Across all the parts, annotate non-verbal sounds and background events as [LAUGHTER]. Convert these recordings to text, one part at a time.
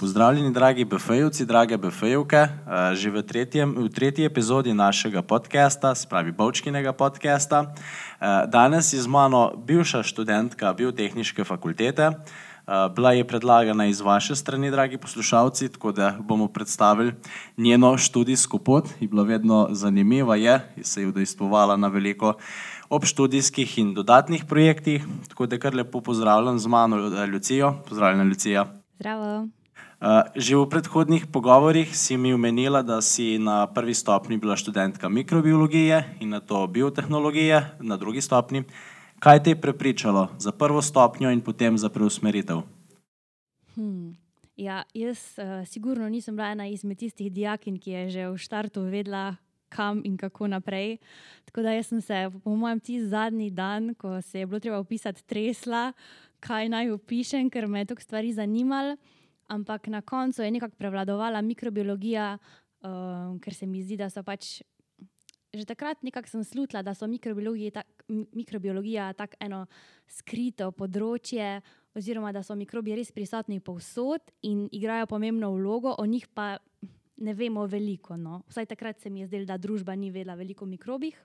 Pozdravljeni, dragi BFJ-ovci, drage BFJ-ovke. Že v, tretjem, v tretji epizodi našega podcasta, spravi Bovčkinega podcasta. Danes je z mano bivša študentka Biotehnične fakultete. Bila je predlagana iz vaše strani, dragi poslušalci, tako da bomo predstavili njeno študijsko pot. Je bila vedno zanimiva, je se je udejstvovala na veliko obštudijskih in dodatnih projektih. Tako da kar lepo pozdravljam z mano Lucijo. Pozdravljena, Lucija. Zdravo. Že v predhodnih pogovorih si mi omenila, da si na prvi stopnji bila študentka mikrobiologije in nato biotehnologije na drugi stopnji. Kaj te je prepričalo za prvo stopnjo in potem za preusmeritev? Hmm. Ja, jaz uh, sigurno nisem bila ena izmed tistih dijakinj, ki je že v štartu vedela, kam in kako naprej. Tako da sem se, po mojem, tisti zadnji dan, ko se je bilo treba opisati, tresla, kaj naj opišem, ker me je toliko stvari zanimalo. Ampak na koncu je nekako prevladovala mikrobiologija, uh, ker se mi zdi, da so pač. Že takrat nekako sem slutila, da so tak, mikrobiologija tako eno skrito področje, oziroma da so mikrobi res prisotni povsod in igrajo pomembno vlogo, o njih pa ne vemo veliko. No. Vsaj takrat se mi je zdelo, da družba ni vedela veliko o mikrobih.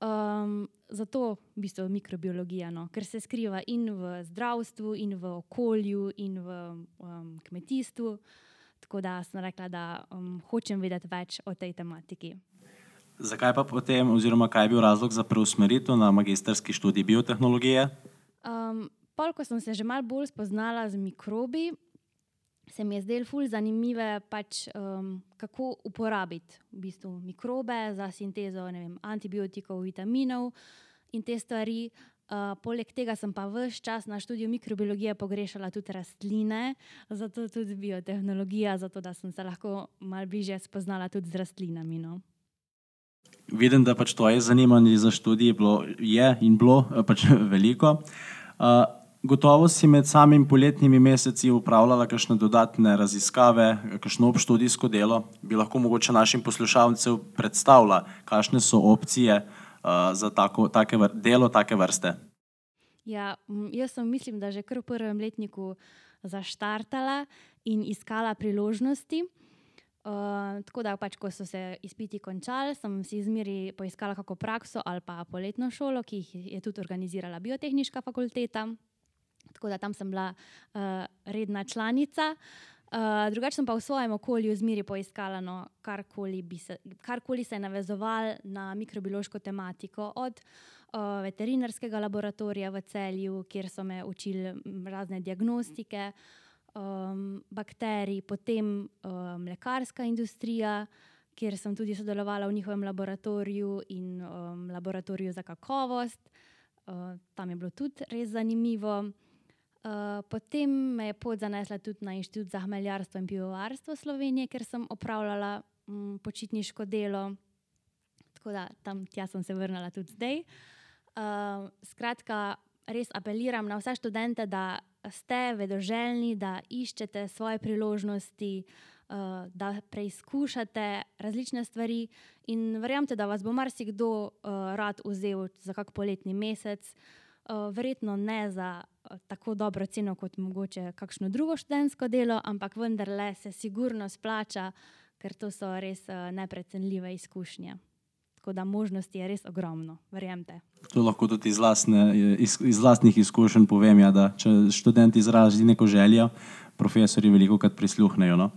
Um, zato v bistvu mikrobiologija, no, ker se skriva in v zdravstvu, in v okolju, in v um, kmetijstvu. Tako da sem rekla, da um, hočem vedeti več o tej tematiki. Zakaj pa potem, oziroma kaj je bil razlog za preusmeritev na magistrski študij biotehnologije? Um, Pol, ko sem se že malo bolj spoznala z mikrobi, se mi je zdelo ful zanimivo, pač, um, kako uporabiti v bistvu mikrobe za sintezo vem, antibiotikov, vitaminov in te stvari. Uh, poleg tega sem pa vse čas na študiju mikrobiologije pogrešala tudi rastline, zato tudi biotehnologija, zato da sem se lahko malo bližje spoznala tudi z rastlinami. No. Vidim, da pač tvoje zanimanje za študij je, bilo, je in bilo pač [LAUGHS] veliko. Uh, Gotovo si med samimi poletnimi meseci upravljala kakšne dodatne raziskave, kakšno obštudijsko delo. Bi lahko mogoče našim poslušalcem predstavila, kakšne so opcije uh, za tako, take vr delo take vrste? Ja, jaz sem, mislim, da že kar v prvem letniku zaštartala in iskala priložnosti. Uh, tako da, pač, ko so se izpiti končali, sem si izmeri poiskala kako prakso ali pa poletno šolo, ki jih je tudi organizirala Biotehnična fakulteta. Tako da tam sem bila uh, redna članica. Uh, drugače sem pa v svojem okolju zmeri poiskala, no, karkoli, se, karkoli se je navezovalo na mikrobiološko tematiko, od uh, veterinarskega laboratorija v celju, kjer so me učili razne diagnostike, um, bakterij, potem um, lekarska industrija, kjer sem tudi sodelovala v njihovem laboratoriju in um, laboratoriju za kakovost. Uh, tam je bilo tudi res zanimivo. Uh, potem me je pot zanesla tudi na Inštitut za hmeljarstvo in pivovarstvo Slovenije, ker sem opravljala um, počitniško delo. Tako da tam sem se vrnila tudi zdaj. Uh, skratka, res apeliram na vse študente, da ste vedoželjni, da iščete svoje priložnosti, uh, da preizkušate različne stvari in verjamete, da vas bo marsikdo uh, rad vzel za kak poletni mesec. Uh, verjetno ne za tako dobro ceno kot mogoče kakšno drugo študentsko delo, ampak vendarle se sigurno splača, ker to so res uh, neprecenljive izkušnje. Tako da možnosti je res ogromno, verjemite. To lahko tudi iz, lasne, iz, iz lastnih izkušenj povem, ja, da če študenti izrazijo neko željo, profesori veliko krat prisluhnejo. No?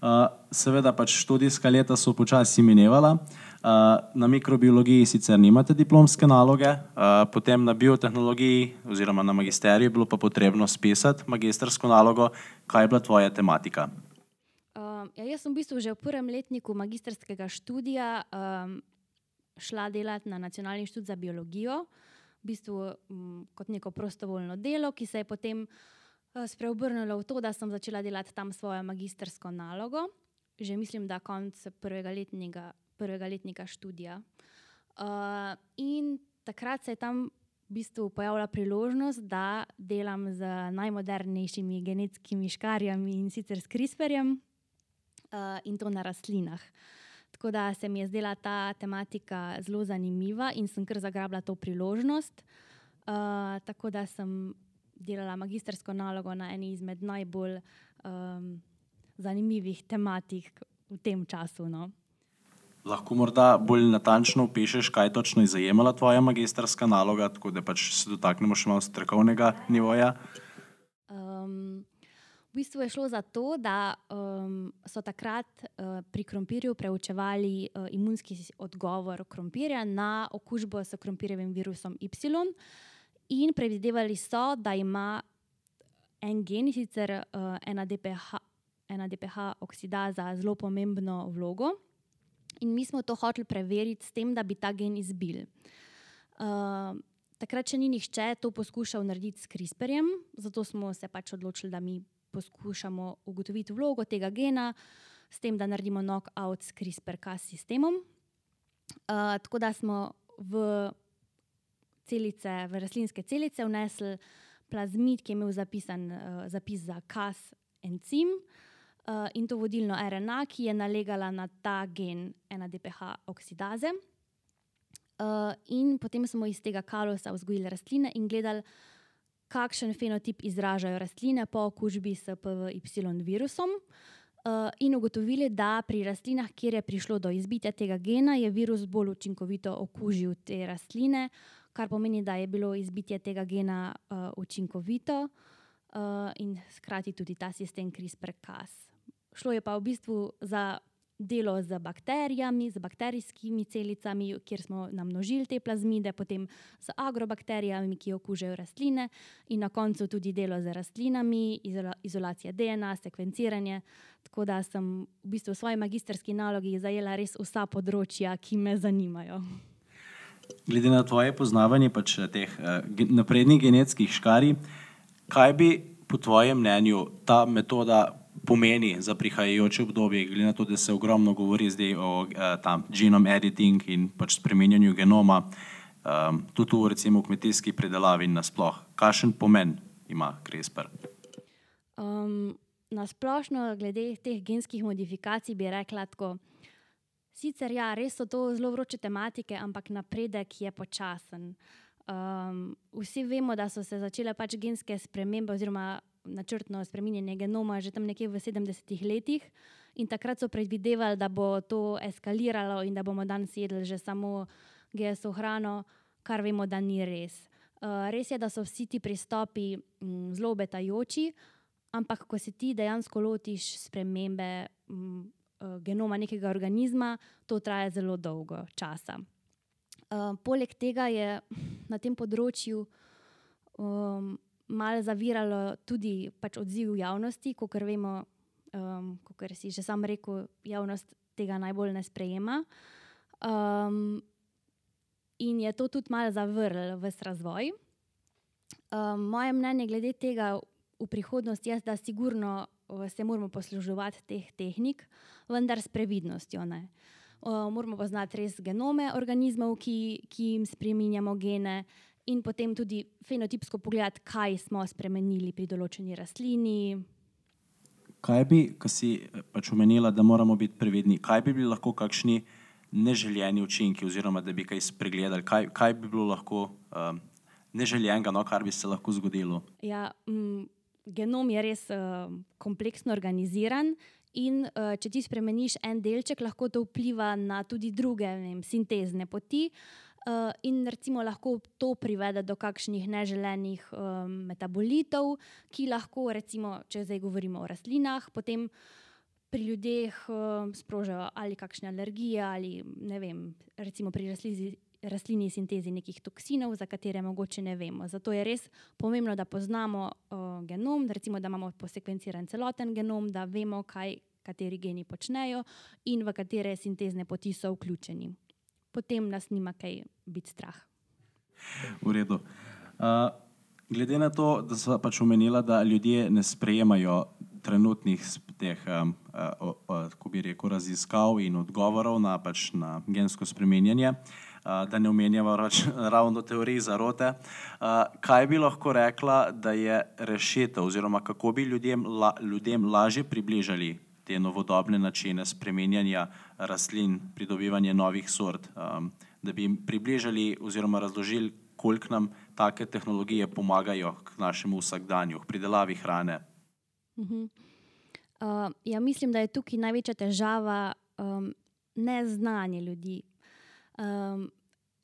Uh, seveda, pač študijska leta so počasi minevala. Uh, na mikrobiologiji sicer nimate diplomske naloge, uh, potem na biotehnologiji oziroma na magisteriju je bilo pa potrebno spisati magistrsko nalogo. Kaj je bila tvoja tematika? Uh, ja, jaz sem v bistvu že v prvem letniku magistrskega študija um, šla delati na Nacionalni inštitut za biologijo, v bistvu um, kot neko prostovoljno delo, ki se je potem uh, spreobrnilo v to, da sem začela delati tam svojo magistrsko nalogo. Že mislim, da konec prvega letnika prvega letnika študija. Uh, in takrat se je tam v bistvu pojavila priložnost, da delam z najmodernejšimi genetskimi škarjami in sicer s CRISPR-jem uh, in to na rastlinah. Tako da se mi je zdela ta tematika zelo zanimiva in sem kar zagrabila to priložnost. Uh, tako da sem delala magistrsko nalogo na eni izmed najbolj um, zanimivih tematik v tem času. No. Lahko morda bolj natančno opišuješ, kaj točno je zajemala tvoja magistrska naloga, tako da pač se dotaknemo še malo strokovnega nivoja. Um, v bistvu je šlo za to, da um, so takrat uh, pri krompirju preučevali uh, imunski odgovor krompirja na okužbo s krompirjevim virusom Y. In predvidevali so, da ima en gen, sicer uh, ena, DPH, ena DPH oksidaza, zelo pomembno vlogo. In mi smo to hoteli preveriti s tem, da bi ta gen izbil. Uh, takrat, če ni nihče to poskušal narediti s CRISPR-jem, zato smo se pač odločili, da mi poskušamo ugotoviti vlogo tega gena, s tem, da naredimo knockout s CRISPR-Cas sistemom. Uh, tako da smo v celice, v rastlinske celice vnesli plazmid, ki je imel zapisan uh, zapis za Cas encim. Uh, in to vodilno RNA, ki je nalegala na ta gen NADPH oksidaze. Uh, in potem smo iz tega kalosa vzgojili rastline in gledali, kakšen fenotip izražajo rastline po okužbi s PVY virusom. Uh, in ugotovili, da pri rastlinah, kjer je prišlo do izbitja tega gena, je virus bolj učinkovito okužil te rastline, kar pomeni, da je bilo izbitje tega gena uh, učinkovito uh, in hkrati tudi ta sistem CRISPR-Cas. Šlo je pa v bistvu za delo z bakterijami, z bakterijskimi celicami, kjer smo namnožili te plazmide, potem z agrobakterijami, ki okužajo rastline, in na koncu tudi delo z rastlinami, izolacija DNA, sekvenciranje. Tako da sem v bistvu v svoji magistrski nalogi zajela res vsa področja, ki me zanimajo. Glede na tvoje poznavanje pač teh uh, naprednih genetskih škarij, kaj bi po tvojem mnenju ta metoda pomeni za prihajajoče obdobje, glede na to, da se ogromno govori zdaj o tam genome editing in pač spremenjanju genoma, um, tudi v recimo kmetijski predelavi in nasploh. Kakšen pomen ima CRISPR? Um, na splošno, glede teh genskih modifikacij, bi rekla tako. Sicer ja, res so to zelo vroče tematike, ampak napredek je počasen. Um, vsi vemo, da so se začele pač genske spremembe oziroma načrtno spremenjanje genoma že tam nekje v 70-ih letih. In takrat so predvidevali, da bo to eskaliralo in da bomo danes jedli že samo GSO hrano, kar vemo, da ni res. Uh, res je, da so vsi ti pristopi um, zelo obetajoči, ampak ko se ti dejansko lotiš spremembe uh, genoma nekega organizma, to traja zelo dolgo časa. Uh, poleg tega je na tem področju um, malo zaviralo tudi pač odziv javnosti, kot vemo, um, kot si že sam rekel, javnost tega najbolj ne sprejema. Um, in je to tudi malo zavrl v razvoj. Um, moje mnenje glede tega v prihodnosti je, da sigurno se moramo posluževati teh tehnik, vendar s previdnostjo. Uh, moramo poznati res genome organizmov, ki, ki jim spremenjamo gene, in potem tudi fenotipsko pogledati, kaj smo spremenili pri določeni rastlini. Kaj bi, ki si pač omenila, da moramo biti previdni, kaj bi bili lahko kakšni neželjeni učinki, oziroma da bi kaj spregledali, kaj, kaj bi bilo lahko um, neželjenega, no, kar bi se lahko zgodilo? Ja, m, genom je res uh, kompleksno organiziran. In uh, če ti spremeniš en delček, lahko to vpliva na tudi druge vem, sintezne poti. Uh, Uh, in recimo lahko to privede do kakšnih neželenih um, metabolitov, ki lahko, recimo, če zdaj govorimo o rastlinah, potem pri ljudeh um, sprožijo ali kakšne alergije, ali ne vem, recimo pri rastlini, rastlini sintezi nekih toksinov, za katere mogoče ne vemo. Zato je res pomembno, da poznamo uh, genom, da, recimo, da imamo posekvenciran celoten genom, da vemo, kaj kateri geni počnejo in v katere sintezne poti so vključeni potem nas nima kaj biti strah. V redu. Uh, glede na to, da so pač omenila, da ljudje ne sprejemajo trenutnih teh, um, uh, uh, bi rekel, raziskav in odgovorov na, pač na gensko spremenjanje, uh, da ne omenjamo rač, ravno teorij zarote, kaj bi lahko rekla, da je rešitev, oziroma kako bi ljudem, la, ljudem lažje približali te novodobne načine spremenjanja rastlin, pridobivanja novih sort, da bi jim približali oziroma razložili, koliko nam take tehnologije pomagajo k našemu vsakdanju, k pridelavi hrane. Uh -huh. Uh, ja, mislim, da je tukaj največja težava um, neznanje ljudi. Um,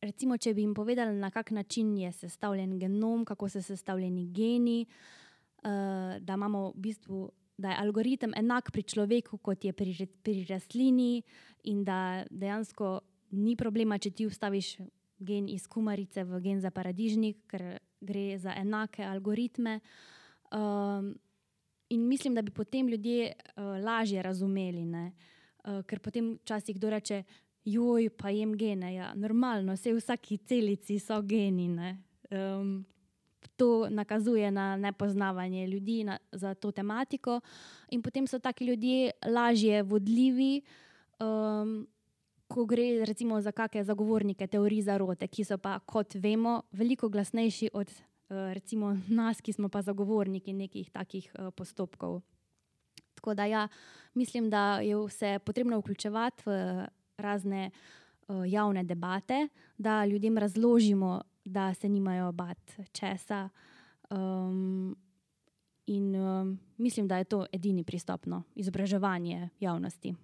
recimo, če bi jim povedali, na kak način je sestavljen genom, kako so sestavljeni geni, uh, da imamo v bistvu. Da je algoritem enak pri človeku, kot je pri, pri rastlini, in da dejansko ni problema, če ti vstaviš gen iz kumarice v gen za paradižnik, ker gre za enake algoritme. Um, in mislim, da bi potem ljudje uh, lažje razumeli, uh, ker potem včasih kdo reče, joj, pa jem gene. Ja, normalno, vse v vsaki celici so geni. Um, to nakazuje na nepoznavanje ljudi na, za to tematiko, in potem so taki ljudje lažje vodljivi. Um, Ko gre recimo za kakšne zagovornike teorij zarote, ki so pa, kot vemo, veliko glasnejši od recimo nas, ki smo pa zagovorniki nekih takih postopkov. Tako da ja, mislim, da je vse potrebno vključevati v razne uh, javne debate, da ljudem razložimo, da se nimajo bati česa. Um, in um, mislim, da je to edini pristop, no, izobraževanje javnosti.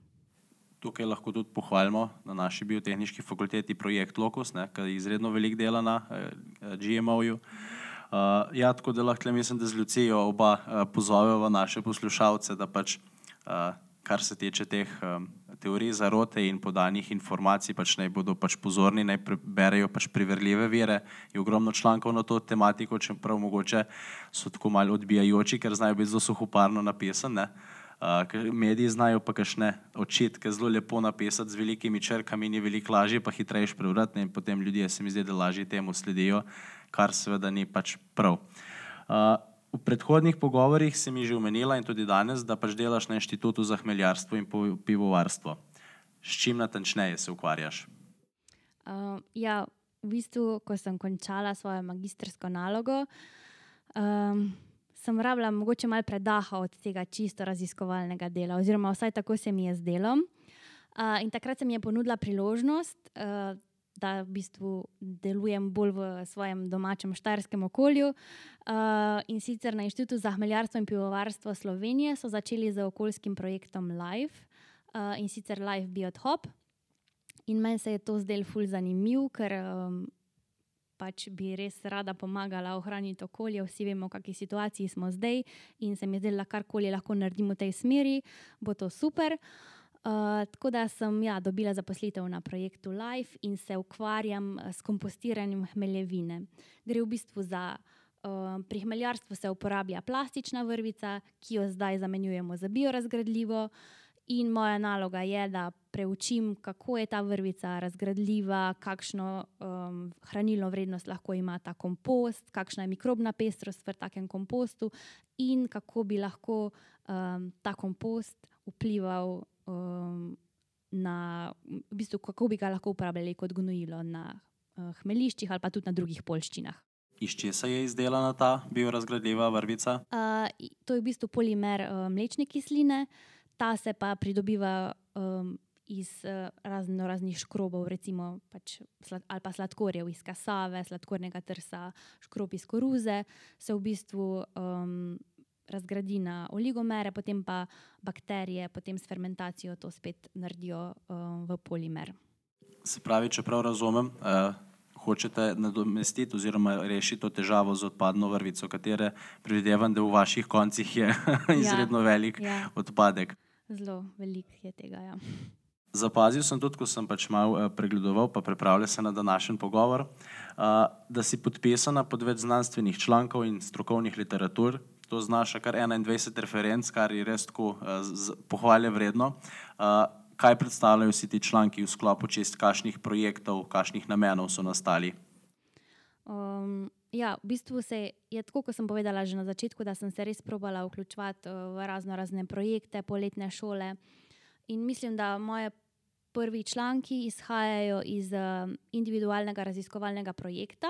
Tukaj lahko tudi pohvalimo na naši biotehnički fakulteti projekt Locus, ki je izredno velik dela na eh, GMO-ju. Uh, ja, tako da lahko mislim, da z Lucijo oba uh, pozovemo naše poslušalce, da pač, uh, kar se tiče teh um, teorij zarote in podanih informacij, pač naj bodo pač pozorni, naj berejo pač priverljive vire. Je ogromno člankov na to tematiko, čeprav mogoče so tako malo odbijajoči, ker znajo biti zelo suhoparno napisane. Uh, mediji znajo pa kašne očitke zelo lepo napisati z velikimi črkami, ni veliko lažje, pa hitrejš prevrati in potem ljudje se mi zdi, da lažje temu sledijo, kar seveda ni pač prav. Uh, V predhodnih pogovorih si mi že omenila in tudi danes, da pač delaš na inštitutu za hmeljarstvo in pivovarstvo. S čim natančneje se ukvarjaš? Uh, ja, v bistvu, ko sem končala svojo magistrsko nalogo, um, sem rabila mogoče malo predaha od tega čisto raziskovalnega dela, oziroma vsaj tako se mi je zdelo. Uh, in takrat se mi je ponudila priložnost, uh, da v bistvu delujem bolj v svojem domačem štajerskem okolju. Uh, in sicer na Inštitutu za hmeljarstvo in pivovarstvo Slovenije so začeli z okoljskim projektom Life uh, in sicer Life Biotop. In meni se je to zdelo fulj zanimiv, ker um, pač bi res rada pomagala ohraniti okolje. Vsi vemo, v kakšni situaciji smo zdaj, in se mi je zdelo, da karkoli lahko naredimo v tej smeri, bo to super. Uh, Uh, tako da sem ja, dobila zaposlitev na projektu Life in se ukvarjam eh, s kompostiranjem hmeljevine. Gre v bistvu za, uh, pri hmeljarstvu se uporablja plastična vrvica, ki jo zdaj zamenjujemo za biorazgradljivo. In moja naloga je, da preučim, kako je ta vrvica razgradljiva, kakšno um, hranilno vrednost lahko ima ta kompost, kakšna je mikrobna pestrost v takem kompostu, in kako bi lahko um, ta kompost vplival um, na, v bistvu, kako bi ga lahko uporabljali kot gnojilo na uh, hmeliščih ali pa tudi na drugih polščinah. Iz česa je izdelana ta biorazgradljiva vrvica? Uh, to je v bistvu polimer uh, mlečne kisline, ta se pa pridobiva um, iz uh, razno raznih škrobov, recimo pač slad, ali pa sladkorjev iz kasave, sladkornega trsa, škrob iz koruze, se v bistvu um, razgradi na oligomere, potem pa bakterije, potem s fermentacijo to spet naredijo uh, v polimer. Se pravi, če prav razumem, uh, hočete nadomestiti oziroma rešiti to težavo z odpadno vrvico, katere predvidevam, da v vaših koncih je [LAUGHS] izredno ja, velik ja. odpadek. Zelo velik je tega. Ja. Zapazil sem tudi, ko sem pač malo uh, pregledoval, pa pripravljal se na današnji pogovor, da si podpisana pod več znanstvenih člankov in strokovnih literatur, to znaša kar 21 referenc, kar je res tako uh, pohvale vredno. Uh, kaj predstavljajo vsi ti članki v sklopu čist, kakšnih projektov, kakšnih namenov so nastali? Um, ja, v bistvu se je tako, kot sem povedala že na začetku, da sem se res probala vključevati uh, v razno razne projekte, poletne šole. In mislim, da moje prvi članki izhajajo iz uh, individualnega raziskovalnega projekta,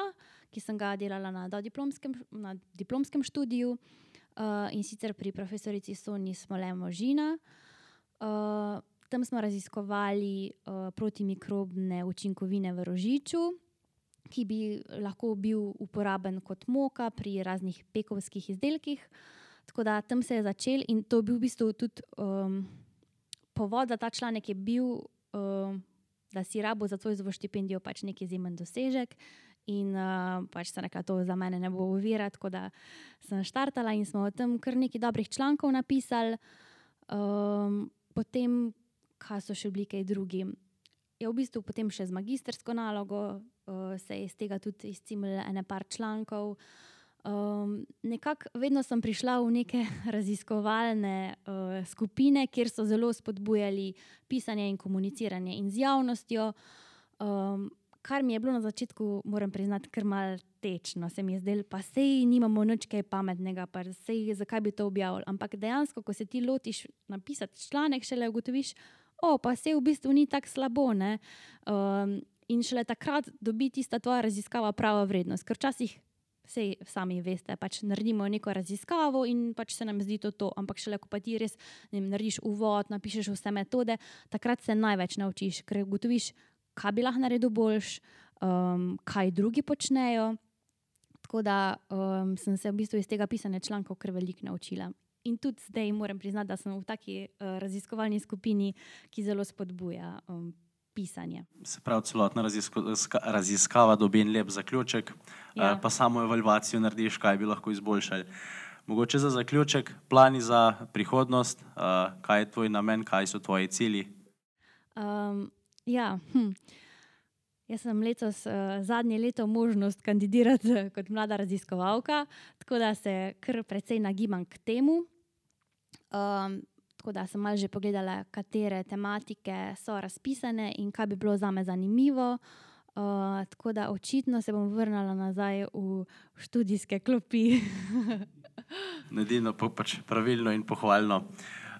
ki sem ga delala na diplomskem, na diplomskem študiju. Eh, in sicer pri profesorici Soni Smole Možina. Uh, tam smo raziskovali uh, protimikrobne učinkovine v rožiču, ki bi lahko bil uporaben kot moka pri raznih pekovskih izdelkih. Tako da tam se je začel in to je bil v bistvu tudi um, povod za ta članek, je bil, um, da si rabo za svojo štipendijo pač neki izjemen dosežek. In uh, pač sem rekla, to za mene ne bo uvira, tako da sem štartala in smo o tem kar nekaj dobrih člankov napisali. Um, potem, kaj so še bili kaj drugi. Je v bistvu potem še z magistrsko nalogo, uh, se je iz tega tudi izcimilo ene par člankov. Um, nekako vedno sem prišla v neke [LAUGHS] raziskovalne uh, skupine, kjer so zelo spodbujali pisanje in komuniciranje in z javnostjo. Um, kar mi je bilo na začetku, moram priznati, kar mal tečno. Se mi je zdelo, pa sej nimamo nič kaj pametnega, pa sej zakaj bi to objavili. Ampak dejansko, ko se ti lotiš napisati članek, šele ugotoviš, o, pa sej v bistvu ni tako slabo. Um, in šele takrat dobi tista tvoja raziskava prava vrednost. Ker včasih, sej sami veste, pač naredimo neko raziskavo in pač se nam zdi to to. Ampak šele, ko pa ti res vem, narediš uvod, napišeš vse metode, takrat se največ naučiš, ker ugotoviš, kaj bi lahko naredil boljš, um, kaj drugi počnejo. Tako da um, sem se v bistvu iz tega pisanja člankov kar veliko naučila. In tudi zdaj moram priznati, da sem v taki uh, raziskovalni skupini, ki zelo spodbuja um, pisanje. Se pravi, celotna raziskava dobi en lep zaključek, ja. pa samo evalvacijo narediš, kaj bi lahko izboljšali. Mogoče za zaključek, plani za prihodnost, kaj je tvoj namen, kaj so tvoji cilji? Um, Ja, hm. Jaz sem letos uh, zadnje leto možnost kandidirati kot mlada raziskovalka, tako da se kar precej nagibam k temu. Um, tako da sem malo že pogledala, katere tematike so razpisane in kaj bi bilo za me zanimivo. Uh, tako da očitno se bom vrnila nazaj v študijske klopi. [LAUGHS] Nedino pač pravilno in pohvalno.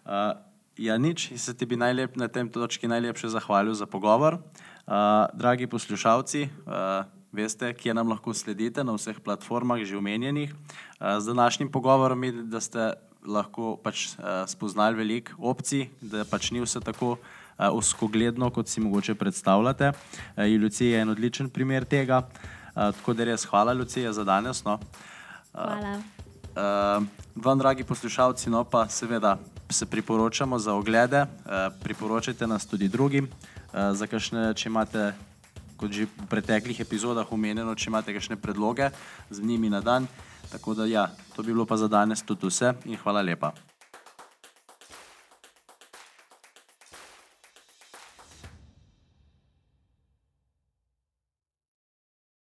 Uh, Ja, nič, se ti bi najlep, na tem točki najlepše zahvalil za pogovor. Uh, dragi poslušalci, uh, veste, kje nam lahko sledite na vseh platformah, že omenjenih. Uh, z današnjim pogovorom da ste lahko pač, uh, spoznali veliko opcij, da pač ni vse tako uh, uskogledno, kot si mogoče predstavljate. Uh, Lucija je en odličen primer tega. Uh, tako da res hvala, Lucija, za danes. No. Uh, hvala. Uh, vam, dragi poslušalci, no pa seveda se priporočamo za oglede, uh, priporočajte nas tudi drugim, uh, za kakšne, če imate, kot že v preteklih epizodah omenjeno, če imate kakšne predloge z njimi na dan. Tako da ja, to bi bilo pa za danes tudi vse in hvala lepa.